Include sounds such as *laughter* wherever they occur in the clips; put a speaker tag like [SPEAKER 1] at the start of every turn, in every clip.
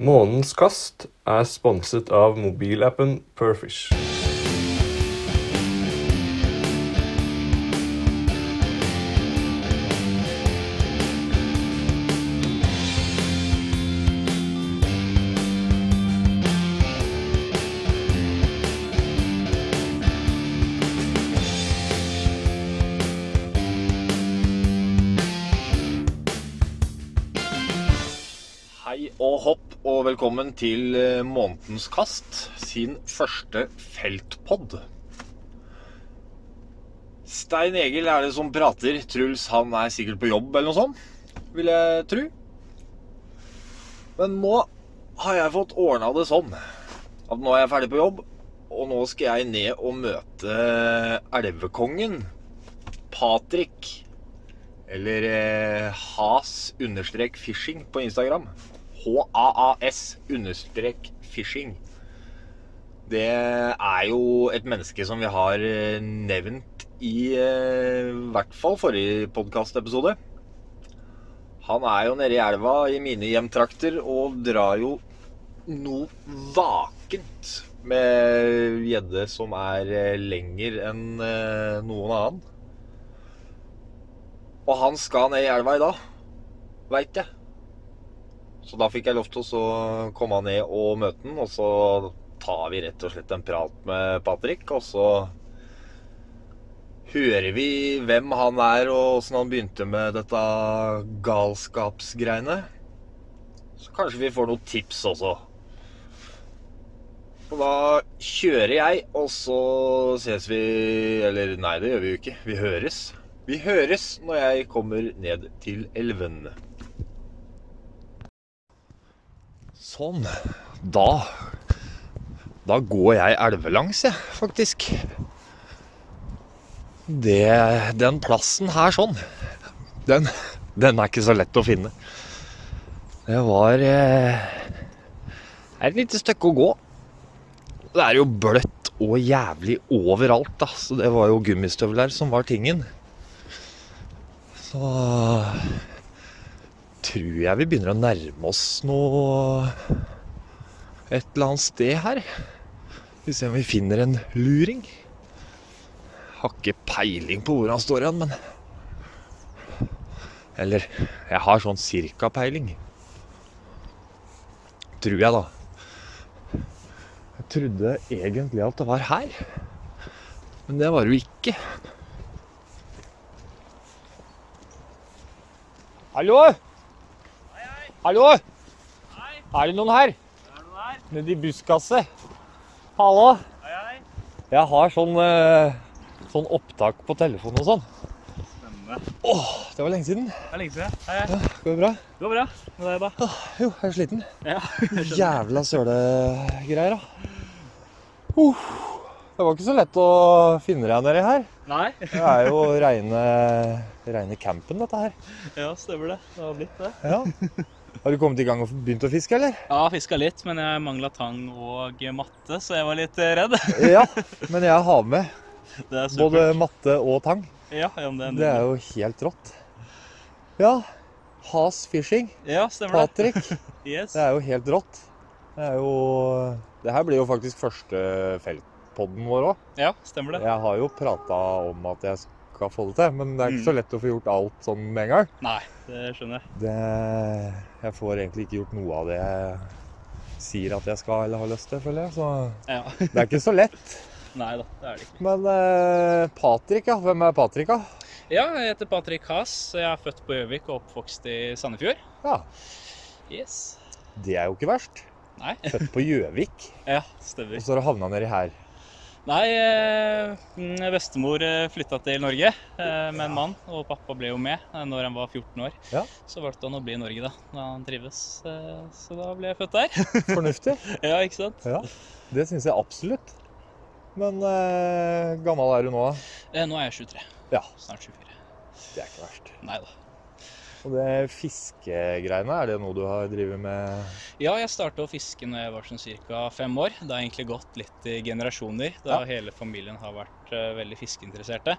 [SPEAKER 1] Månens kast er sponset av mobilappen Perfish.
[SPEAKER 2] Velkommen til eh, Månedens kast, sin første feltpod. Stein Egil er det som prater. Truls han er sikkert på jobb eller noe sånt, vil jeg tro. Men nå har jeg fått ordna det sånn at nå er jeg ferdig på jobb, og nå skal jeg ned og møte elvekongen, Patrick. Eller eh, has-fishing på Instagram. H-a-a-s understrek fishing. Det er jo et menneske som vi har eh, nevnt i eh, hvert fall forrige podkastepisode. Han er jo nede i elva i mine hjemtrakter og drar jo noe vakent med gjedde som er eh, lenger enn eh, noen annen. Og han skal ned i elva i dag, veit jeg. Så da fikk jeg lov til å komme ned og møte han, og så tar vi rett og slett en prat med Patrick, og så hører vi hvem han er, og åssen han begynte med dette galskapsgreiene. Så kanskje vi får noen tips også. Og da kjører jeg, og så ses vi Eller nei, det gjør vi jo ikke. Vi høres. Vi høres når jeg kommer ned til elven. Sånn. Da Da går jeg elvelangs, jeg, faktisk. Det, den plassen her sånn, den, den er ikke så lett å finne. Det var eh, et lite stykke å gå. Det er jo bløtt og jævlig overalt, da. Så det var jo gummistøvler som var tingen. Så tror jeg vi begynner å nærme oss noe et eller annet sted her. Vi ser om vi finner en luring. Har ikke peiling på hvor han står igjen, men Eller jeg har sånn cirka peiling. Tror jeg, da. Jeg trodde egentlig at det var her, men det var det jo ikke. Hallo? Hallo? Hei. Er det noen her? Er noen her? Nede i buskaset. Hallo? Hei, hei. Jeg har sånn, eh, sånn opptak på telefon og sånn.
[SPEAKER 3] Spennende.
[SPEAKER 2] Åh, det var lenge siden.
[SPEAKER 3] Det er lenge siden. Hei, hei.
[SPEAKER 2] Går det bra?
[SPEAKER 3] Det går bra. Med deg, da?
[SPEAKER 2] Jo, jeg er sliten.
[SPEAKER 3] Ja. *laughs*
[SPEAKER 2] Jævla sølegreier, da. Uh, det var ikke så lett å finne deg nedi her.
[SPEAKER 3] Nei?
[SPEAKER 2] Det er jo reine, reine campen, dette her.
[SPEAKER 3] Ja, stemmer det. Det har blitt det.
[SPEAKER 2] Ja. Har du kommet i gang og begynt å fiske, eller?
[SPEAKER 3] Ja, fiska litt, men jeg mangla tang og matte, så jeg var litt eh, redd. *laughs*
[SPEAKER 2] Ja, men jeg har med
[SPEAKER 3] Det er
[SPEAKER 2] både matte og tang.
[SPEAKER 3] Ja, ja, det er
[SPEAKER 2] Det er jo helt rått. Ja, Has Fishing,
[SPEAKER 3] Ja, stemmer det.
[SPEAKER 2] Patrick. *laughs*
[SPEAKER 3] Yes.
[SPEAKER 2] Det er jo helt rått. Det er jo Det her blir jo faktisk første feltpodden vår òg.
[SPEAKER 3] Ja, stemmer det.
[SPEAKER 2] Jeg har jo prata om at jeg skal få det til, men det er ikke
[SPEAKER 3] Mm.
[SPEAKER 2] så lett å få gjort alt sånn med en gang.
[SPEAKER 3] Nei, det skjønner jeg.
[SPEAKER 2] Det, jeg får egentlig ikke gjort noe av det jeg sier at jeg skal eller har lyst til, føler jeg. Så
[SPEAKER 3] Ja.
[SPEAKER 2] det er ikke så lett. *laughs*
[SPEAKER 3] Nei da, det er det ikke.
[SPEAKER 2] Men eh, Patrick, ja. Hvem er Patrick, da?
[SPEAKER 3] Ja, jeg heter Patrick Haas. Jeg er født på Gjøvik og oppvokst i Sandefjord.
[SPEAKER 2] Ja,
[SPEAKER 3] Yes.
[SPEAKER 2] Det er jo ikke verst.
[SPEAKER 3] Nei.
[SPEAKER 2] Født på Gjøvik, *laughs*
[SPEAKER 3] Ja,
[SPEAKER 2] og så har du havna nedi her.
[SPEAKER 3] Nei, eh, mm, bestemor flytta til Norge eh, med en mann, og pappa ble jo med eh, når han var 14 år.
[SPEAKER 2] Ja.
[SPEAKER 3] Så valgte han å bli i Norge da, da han trives. eh, Så da ble jeg født der. *laughs*
[SPEAKER 2] Fornuftig. *laughs*
[SPEAKER 3] ja, ikke sant?
[SPEAKER 2] Ja, det syns jeg absolutt. Men eh, gammel er du nå?
[SPEAKER 3] Eh, Nå er jeg 23.
[SPEAKER 2] Ja,
[SPEAKER 3] Snart 24.
[SPEAKER 2] det er ikke verst.
[SPEAKER 3] Nei da.
[SPEAKER 2] Og det fiskegreiene, er det noe du har drevet med?
[SPEAKER 3] Ja, jeg starta å fiske når jeg var sånn ca. fem år. Det har egentlig gått litt i generasjoner, da
[SPEAKER 2] Ja.
[SPEAKER 3] hele familien har vært vært eh, veldig fiskeinteresserte.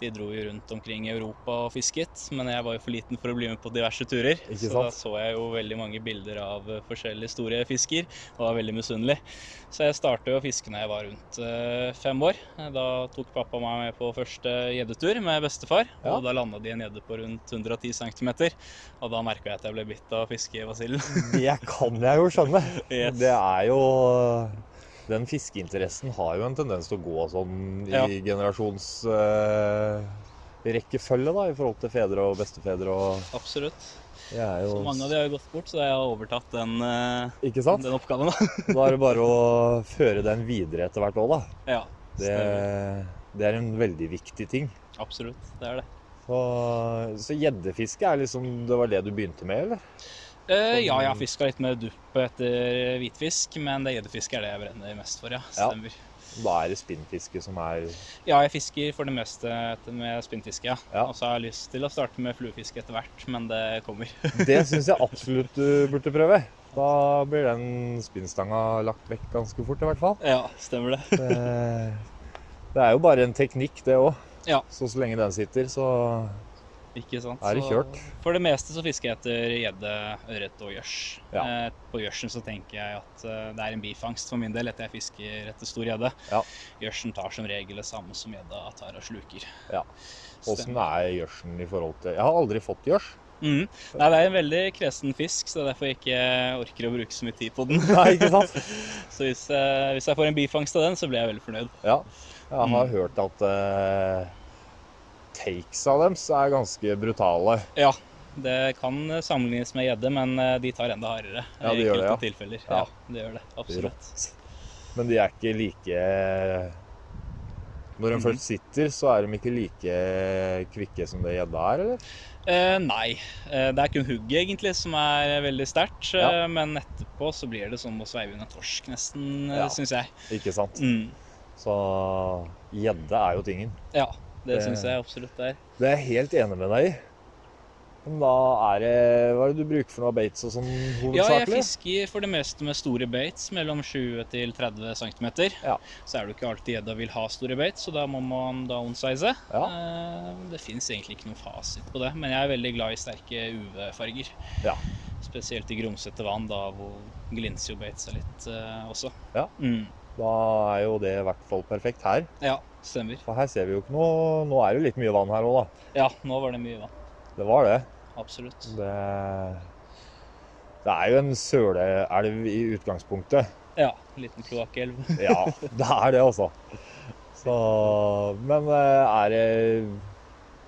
[SPEAKER 3] De dro jo rundt omkring i Europa og fisket, men jeg var jo for liten for å bli med på diverse turer.
[SPEAKER 2] Ikke
[SPEAKER 3] så da så jeg jo veldig mange bilder av eh, forskjellige store fisker og var veldig misunnelig. Så jeg startet jo å fiske når jeg var rundt eh, fem år. Da tok pappa meg med på første gjeddetur med bestefar,
[SPEAKER 2] Ja.
[SPEAKER 3] og da landa de en gjedde på rundt 110 cm. Og da merka jeg at jeg ble bitt av fiskebasillen.
[SPEAKER 2] Det kan jeg jo skjønne. *laughs*
[SPEAKER 3] Yes.
[SPEAKER 2] Det er jo Den fiskeinteressen har jo en tendens til å gå sånn i
[SPEAKER 3] Ja.
[SPEAKER 2] generasjonsrekkefølge, da, i forhold til fedre og bestefedre og
[SPEAKER 3] Absolutt.
[SPEAKER 2] Jo
[SPEAKER 3] Så mange av de har jo gått bort, så jeg har overtatt den, eh,
[SPEAKER 2] Ikke sant?
[SPEAKER 3] den oppgaven. da. *laughs*
[SPEAKER 2] Da er det bare å føre den videre etter hvert òg, da.
[SPEAKER 3] Ja,
[SPEAKER 2] Det, det er en veldig viktig ting.
[SPEAKER 3] Absolutt, det er det.
[SPEAKER 2] Så så gjeddefiske er liksom Det var det du begynte med, eller?
[SPEAKER 3] Eh, ja, jeg har fiska litt med dupp etter hvitfisk, men det gjeddefiske er det jeg brenner mest for, ja.
[SPEAKER 2] Ja.
[SPEAKER 3] Stemmer.
[SPEAKER 2] Da er det spinnfiske som er
[SPEAKER 3] Ja, jeg fisker for det meste med spinnfiske, ja.
[SPEAKER 2] Ja.
[SPEAKER 3] Og så har jeg lyst til å starte med fluefiske etter hvert, men det kommer. *laughs*
[SPEAKER 2] Det syns jeg absolutt du burde prøve. Da blir den spinnstanga lagt vekk ganske fort, i hvert fall.
[SPEAKER 3] ja, stemmer det.
[SPEAKER 2] Det, det er jo bare en teknikk, det òg.
[SPEAKER 3] Ja.
[SPEAKER 2] Så så lenge den sitter, så
[SPEAKER 3] Ikke sant?
[SPEAKER 2] Er det
[SPEAKER 3] Så? For det meste så fisker jeg etter gjedde, ørret og gjørs.
[SPEAKER 2] Ja.
[SPEAKER 3] Eh, på gjørsen så tenker jeg at eh, det er en bifangst for min del etter jeg fisker etter stor gjedde.
[SPEAKER 2] Ja.
[SPEAKER 3] Gjørsen tar som regel det samme som gjedda tar og sluker.
[SPEAKER 2] Ja. Åssen er gjørsen i forhold til Jeg har aldri fått gjørs.
[SPEAKER 3] Mm. Nei, det er en veldig kresen fisk, så det er derfor jeg ikke orker å bruke så mye tid på den.
[SPEAKER 2] Nei, ikke sant? *laughs*
[SPEAKER 3] så hvis, eh, hvis jeg får en bifangst av den, så blir jeg veldig fornøyd.
[SPEAKER 2] Ja. Jeg har
[SPEAKER 3] Mm.
[SPEAKER 2] hørt at eh, takes av er ganske brutale.
[SPEAKER 3] Ja, det kan sammenlignes med gjedde, men eh, de tar enda hardere.
[SPEAKER 2] Ja, de
[SPEAKER 3] i
[SPEAKER 2] gjør det, ja.
[SPEAKER 3] tilfeller.
[SPEAKER 2] Ja.
[SPEAKER 3] Ja. det gjør det. Absolutt.
[SPEAKER 2] Rått. Men de er ikke like Når de
[SPEAKER 3] -hmm.
[SPEAKER 2] først sitter, så er de ikke like kvikke som det gjedda er, eller?
[SPEAKER 3] Eh, nei, eh, det er kun hugget egentlig som er veldig sterkt.
[SPEAKER 2] Ja.
[SPEAKER 3] Eh, men etterpå så blir det som å sveive under torsk, nesten,
[SPEAKER 2] ja.
[SPEAKER 3] syns jeg.
[SPEAKER 2] Ikke sant?
[SPEAKER 3] Mm.
[SPEAKER 2] Så gjedde er jo tingen.
[SPEAKER 3] Ja, det syns jeg absolutt det er.
[SPEAKER 2] Det er jeg helt enig med deg i. Men da er det Hva er det du bruker for noe baits og sånn hovedsakelig?
[SPEAKER 3] Ja, jeg fisker for det meste med store baits, mellom 20 til 30 cm.
[SPEAKER 2] Ja.
[SPEAKER 3] Så er det jo ikke alltid gjedda vil ha store baits, så da må man downsize.
[SPEAKER 2] Ja.
[SPEAKER 3] Eh, Det fins egentlig ikke noen fasit på det, men jeg er veldig glad i sterke UV-farger.
[SPEAKER 2] Ja.
[SPEAKER 3] Spesielt i grumsete vann, da hvor glinser jo baitsa litt eh, også.
[SPEAKER 2] Ja.
[SPEAKER 3] Mm.
[SPEAKER 2] Da er jo det i hvert fall perfekt her.
[SPEAKER 3] ja, stemmer.
[SPEAKER 2] For her ser vi jo ikke noe Nå er det jo litt mye vann her òg, da.
[SPEAKER 3] Ja, nå var det mye vann.
[SPEAKER 2] Det var det.
[SPEAKER 3] Absolutt.
[SPEAKER 2] Det, det er jo en søleelv i utgangspunktet.
[SPEAKER 3] Ja, en liten kloakkelv. *laughs*
[SPEAKER 2] Ja, det er det, altså. Så Men eh, er det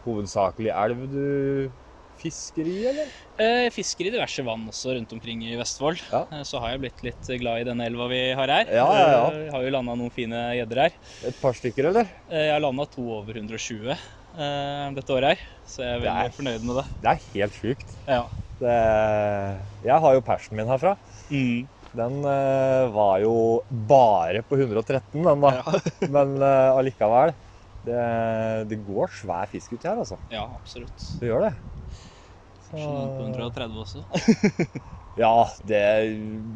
[SPEAKER 2] hovedsakelig elv du fisker i, eller?
[SPEAKER 3] Eh, fisker i diverse vann også rundt omkring i Vestfold.
[SPEAKER 2] Ja.
[SPEAKER 3] Eh, Så har jeg blitt litt glad i denne elva vi har her.
[SPEAKER 2] Ja, ja, ja.
[SPEAKER 3] Eh, har jo landa noen fine gjedder her.
[SPEAKER 2] Et par stykker, eller?
[SPEAKER 3] Eh, Jeg har landa to over 120 eh, dette året her, så jeg er veldig
[SPEAKER 2] er-
[SPEAKER 3] fornøyd med det.
[SPEAKER 2] Det er helt sjukt.
[SPEAKER 3] Ja.
[SPEAKER 2] Det, jeg har jo persen min herfra.
[SPEAKER 3] Mm.
[SPEAKER 2] Den eh, var jo bare på 113, den da. *laughs* Men eh, allikevel. Det, det går svær fisk uti her, altså.
[SPEAKER 3] ja, absolutt.
[SPEAKER 2] Det gjør det.
[SPEAKER 3] Noen på 130 også. *laughs*
[SPEAKER 2] Ja, det,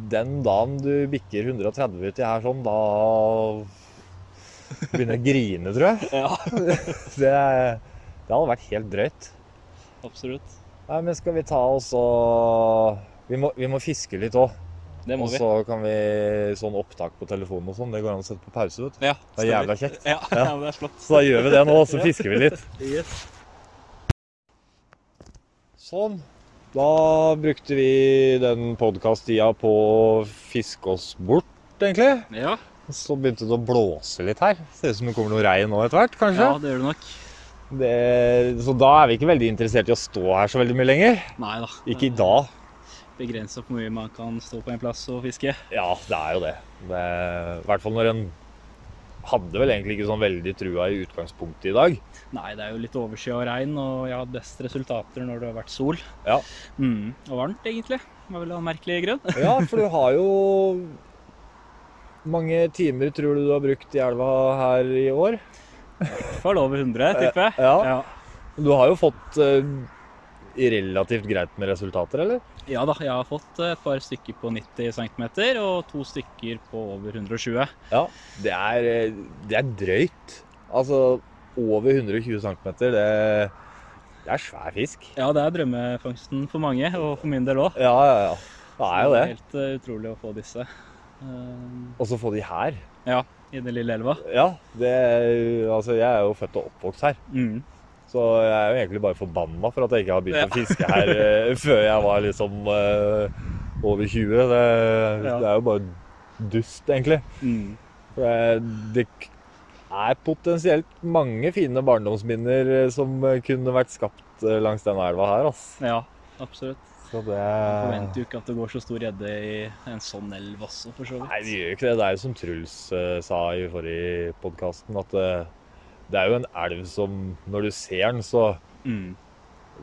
[SPEAKER 2] den dagen du bikker 130 uti her sånn, da begynner jeg å grine, tror jeg.
[SPEAKER 3] Ja, *laughs*
[SPEAKER 2] Det, det hadde vært helt drøyt.
[SPEAKER 3] absolutt.
[SPEAKER 2] Nei, men skal vi ta oss og Vi må, vi må fiske litt òg.
[SPEAKER 3] Det må
[SPEAKER 2] Og så kan vi sånn opptak på telefonen og sånn. Det går an å sette på pause, vet du.
[SPEAKER 3] Ja,
[SPEAKER 2] Det er jævla kjekt.
[SPEAKER 3] Ja, *laughs* ja, det er flott.
[SPEAKER 2] Så da gjør vi det nå, og så fisker vi litt.
[SPEAKER 3] Yes.
[SPEAKER 2] Sånn. Da brukte vi den podkast-tida på å fiske oss bort, egentlig.
[SPEAKER 3] Ja,
[SPEAKER 2] Så begynte det å blåse litt her. Ser ut som det kommer noe regn nå etter hvert, kanskje.
[SPEAKER 3] ja, det gjør det nok.
[SPEAKER 2] Det, så da er vi ikke veldig interessert i å stå her så veldig mye lenger.
[SPEAKER 3] Nei da.
[SPEAKER 2] Ikke i dag.
[SPEAKER 3] Begrensa hvor mye man kan stå på en plass og fiske.
[SPEAKER 2] Ja, det er jo det. det I hvert fall når en hadde vel egentlig ikke sånn veldig trua i utgangspunktet i dag.
[SPEAKER 3] Nei, det er jo litt overskya og regn, og jeg har best resultater når det har vært sol.
[SPEAKER 2] Ja.
[SPEAKER 3] Mm, og varmt, egentlig. Var vel av en merkelig grunn. *laughs*
[SPEAKER 2] Ja, for du har jo mange timer tror du du har brukt i elva her i år?
[SPEAKER 3] I hvert fall over 100, tipper jeg.
[SPEAKER 2] Ja.
[SPEAKER 3] Ja.
[SPEAKER 2] Du har jo fått eh, relativt greit med resultater, eller?
[SPEAKER 3] ja da, jeg har fått et par stykker på 90 cm og to stykker på over 120.
[SPEAKER 2] Ja. Det er, eh, det er drøyt. Altså over 120 cm, det, det er svær fisk.
[SPEAKER 3] Ja, det er drømmefangsten for mange, og for min del òg.
[SPEAKER 2] Ja, ja, ja. Det er jo det.
[SPEAKER 3] Helt eh, utrolig å få disse. Eh,
[SPEAKER 2] Og så få de her.
[SPEAKER 3] ja, i den lille elva.
[SPEAKER 2] Ja, det Altså, jeg er jo født og oppvokst her.
[SPEAKER 3] Mm.
[SPEAKER 2] Så jeg er jo egentlig bare forbanna for at jeg ikke har begynt
[SPEAKER 3] Ja.
[SPEAKER 2] å *laughs* fiske her eh, før jeg var liksom eh, over 20. Det,
[SPEAKER 3] Ja.
[SPEAKER 2] det er jo bare dust, egentlig.
[SPEAKER 3] Mm.
[SPEAKER 2] For det, er potensielt mange fine barndomsminner eh, som kunne vært skapt eh, langs denne elva her. Altså.
[SPEAKER 3] Ja, absolutt.
[SPEAKER 2] Så det
[SPEAKER 3] Jeg forventer jo ikke at det går så stor gjedde i en sånn elv også, for så vidt.
[SPEAKER 2] Nei, det gjør jo ikke det. Det er jo som Truls eh, sa i forrige podkasten, at det er jo en elv som Når du ser den, så
[SPEAKER 3] Mm.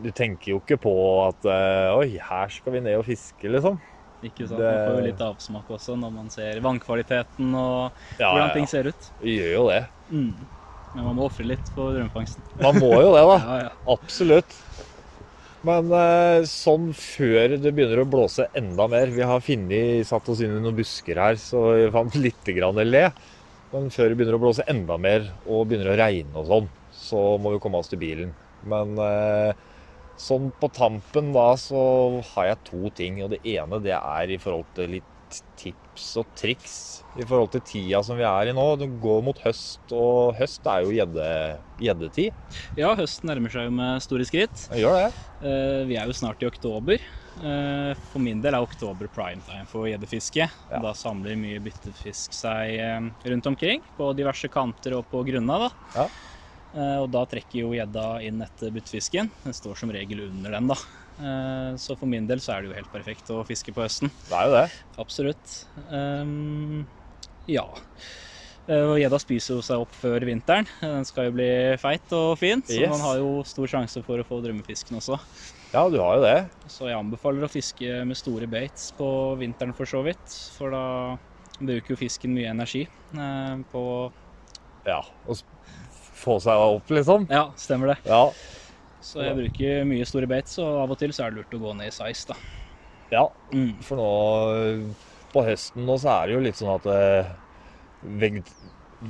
[SPEAKER 2] Du tenker jo ikke på at eh, Oi, her skal vi ned og fiske, liksom.
[SPEAKER 3] Ikke sant?
[SPEAKER 2] Det-
[SPEAKER 3] Man får jo litt avsmak også når man ser vannkvaliteten og
[SPEAKER 2] Ja,
[SPEAKER 3] hvordan ting
[SPEAKER 2] ja.
[SPEAKER 3] ser ut.
[SPEAKER 2] Vi gjør jo det.
[SPEAKER 3] Mm. Men man må ofre litt på drømmefangsten.
[SPEAKER 2] Man må jo det, da. *laughs*
[SPEAKER 3] Ja, ja.
[SPEAKER 2] Absolutt. Men eh, sånn før det begynner å blåse enda mer Vi har finnet, satt oss inn i noen busker her, så vi fant litt grann le. Men før det begynner å blåse enda mer og begynner å regne og sånn, så må vi komme oss til bilen. Men eh, sånn på tampen da, så har jeg to ting. Og det ene det er i forhold til litt tips og triks i forhold til tida som vi er i nå. Det går mot høst, og høst er jo gjeddetid.
[SPEAKER 3] ja, høsten nærmer seg jo med store skritt.
[SPEAKER 2] Gjør det.
[SPEAKER 3] Eh, vi er jo snart i oktober. Eh, for min del er oktober primetime for gjeddefiske.
[SPEAKER 2] Ja.
[SPEAKER 3] Da samler mye byttefisk seg eh, rundt omkring på diverse kanter og på grunna. da.
[SPEAKER 2] Ja.
[SPEAKER 3] Eh, og da trekker jo gjedda inn etter byttefisken. Den står som regel under den, da. Så for min del så er det jo helt perfekt å fiske på høsten.
[SPEAKER 2] Det er jo det.
[SPEAKER 3] Absolutt. Um, ja. Og gjedda spiser jo seg opp før vinteren. Den skal jo bli feit og fin, så
[SPEAKER 2] Yes.
[SPEAKER 3] man har jo stor sjanse for å få drømmefisken også.
[SPEAKER 2] Ja, du har jo det.
[SPEAKER 3] Så jeg anbefaler å fiske med store baits på vinteren for så vidt. For da bruker jo fisken mye energi eh, på
[SPEAKER 2] Ja. Å få seg opp, liksom.
[SPEAKER 3] Ja, stemmer det.
[SPEAKER 2] Ja.
[SPEAKER 3] Så jeg bruker mye store baits, og av og til så er det lurt å gå ned i size, da.
[SPEAKER 2] ja.
[SPEAKER 3] Mm.
[SPEAKER 2] For nå på høsten nå så er det jo litt sånn at eh,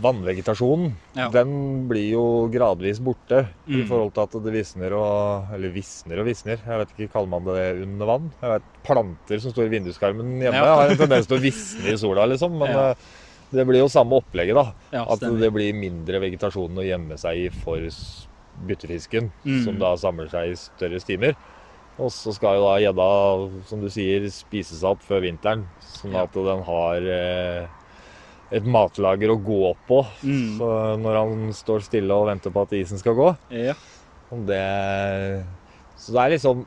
[SPEAKER 2] vannvegetasjonen
[SPEAKER 3] Ja.
[SPEAKER 2] den blir jo gradvis borte i
[SPEAKER 3] Mm.
[SPEAKER 2] forhold til at det visner og Eller visner og visner. Jeg vet ikke, Kaller man det under vann? Jeg vet Planter som står i vinduskarmen hjemme,
[SPEAKER 3] Ja.
[SPEAKER 2] har en tendens til å visne i sola, liksom. Men
[SPEAKER 3] Ja.
[SPEAKER 2] eh, det blir jo samme opplegget, da. At
[SPEAKER 3] stemmer.
[SPEAKER 2] det blir mindre vegetasjon å gjemme seg i for byttefisken,
[SPEAKER 3] Mm.
[SPEAKER 2] som da samler seg i større stimer. Og så skal jo da gjedda, som du sier, spise seg opp før vinteren, sånn at den har eh, et matlager å gå på.
[SPEAKER 3] Mm.
[SPEAKER 2] Så når han står stille og venter på at isen skal gå.
[SPEAKER 3] Ja.
[SPEAKER 2] Det, så det er liksom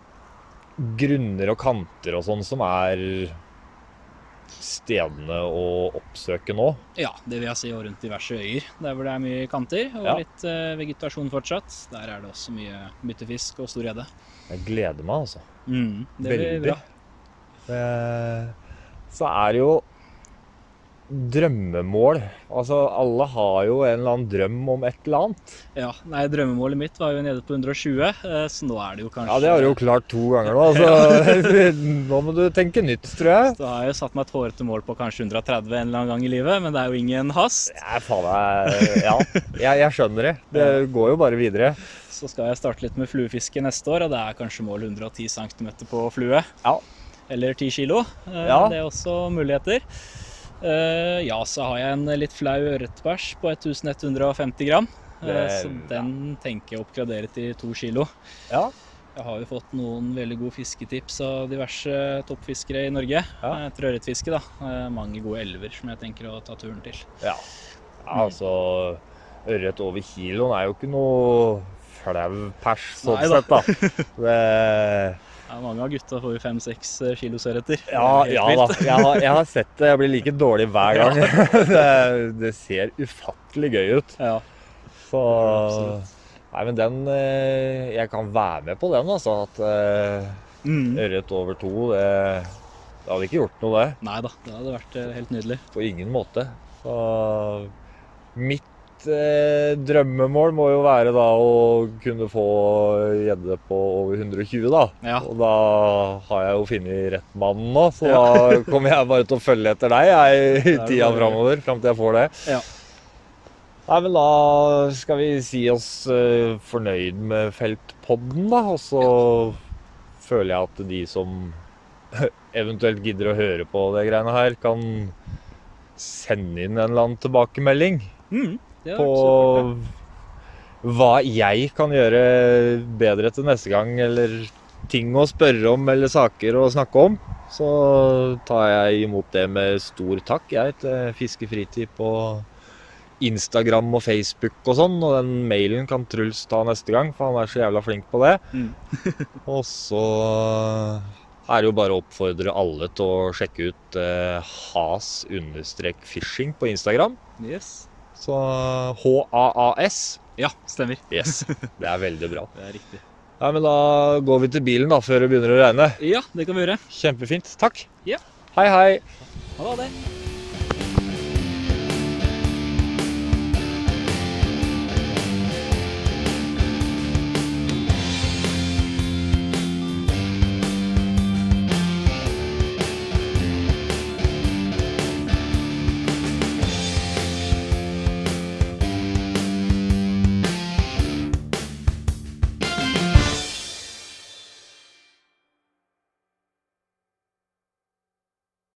[SPEAKER 2] grunner og kanter og sånn som er stedene å oppsøke nå.
[SPEAKER 3] Ja, det vil jeg si og rundt diverse øyer, der hvor det er mye kanter og
[SPEAKER 2] Ja.
[SPEAKER 3] litt eh, vegetasjon fortsatt. Der er det også mye byttefisk og stor gjedde.
[SPEAKER 2] Jeg gleder meg, altså.
[SPEAKER 3] Mm, det blir
[SPEAKER 2] Veldig.
[SPEAKER 3] bra.
[SPEAKER 2] Eh, Så er det jo drømmemål. Altså, alle har jo en eller annen drøm om et eller annet.
[SPEAKER 3] Ja, nei, Drømmemålet mitt var jo nede på 120, eh, så nå er det jo kanskje
[SPEAKER 2] Ja, det har du jo klart to ganger nå. så *laughs* *laughs* nå må du tenke nytt, tror jeg.
[SPEAKER 3] Så har jeg jo satt meg et hårete mål på kanskje 130 en eller annen gang i livet, men det er jo ingen hast.
[SPEAKER 2] Nei, faen meg, ja, jeg, jeg skjønner det. Det går jo bare videre.
[SPEAKER 3] Så skal jeg starte litt med fluefiske neste år, og det er kanskje mål 110 cm på flue.
[SPEAKER 2] Ja.
[SPEAKER 3] Eller 10 kilo. Eh,
[SPEAKER 2] Ja.
[SPEAKER 3] Det er også muligheter. Eh, ja, så har jeg en litt flau ørretbæsj på 1150 gram. Eh,
[SPEAKER 2] Det er
[SPEAKER 3] så den tenker jeg å oppgradere til 2 kilo.
[SPEAKER 2] Ja.
[SPEAKER 3] Jeg har jo fått noen veldig gode fisketips av diverse toppfiskere i Norge.
[SPEAKER 2] Ja.
[SPEAKER 3] Eh, Etter ørretfiske, da. Mange gode elver som jeg tenker å ta turen til.
[SPEAKER 2] Ja, ja altså Ørret over kiloen er jo ikke noe flau pers sånn
[SPEAKER 3] Nei
[SPEAKER 2] sett, da. *laughs* Det,
[SPEAKER 3] Ja, mange av gutta får jo fem-seks kilos ørreter.
[SPEAKER 2] ja, ja da. Jeg har, jeg har sett det. Jeg blir like dårlig hver *laughs* gang. *laughs* Det, det ser ufattelig gøy ut.
[SPEAKER 3] Ja.
[SPEAKER 2] Så. Nei, men den eh, Jeg kan være med på den, altså. At eh,
[SPEAKER 3] Mm.
[SPEAKER 2] ørret over to, det, det hadde ikke gjort noe, det.
[SPEAKER 3] Nei da, det hadde vært eh, helt nydelig.
[SPEAKER 2] På ingen måte. Så mitt eh, drømmemål må jo være da å kunne få gjedde på over 120, da.
[SPEAKER 3] Ja.
[SPEAKER 2] Og da har jeg jo funnet rett mann nå, så da kommer jeg bare til å følge etter deg jeg, i tida framover. Fram til jeg får det.
[SPEAKER 3] Ja.
[SPEAKER 2] Nei, men da skal vi si oss eh, fornøyd med Feltpodden, da. Og så føler jeg at de som *laughs* eventuelt gidder å høre på det greiene her, kan sende inn en eller annen tilbakemelding
[SPEAKER 3] Mm,
[SPEAKER 2] på hva jeg kan gjøre bedre til neste gang, eller ting å spørre om, eller saker å snakke om. Så tar jeg imot det med stor takk, jeg, til Fiskefritid på Instagram og Facebook og sånn. Og den mailen kan Truls ta neste gang, for han er så jævla flink på det.
[SPEAKER 3] Mm. *laughs*
[SPEAKER 2] og så er det jo bare å oppfordre alle til å sjekke ut eh, has-fishing på Instagram.
[SPEAKER 3] Yes.
[SPEAKER 2] Så H-A-A-S.
[SPEAKER 3] Ja, stemmer.
[SPEAKER 2] Yes, *laughs* det er veldig bra.
[SPEAKER 3] Det er riktig.
[SPEAKER 2] Ja, men Da går vi til bilen da, før det begynner å regne.
[SPEAKER 3] Ja, det kan vi gjøre.
[SPEAKER 2] Kjempefint. Takk.
[SPEAKER 3] Ja.
[SPEAKER 2] Hei, hei.
[SPEAKER 3] Ha det.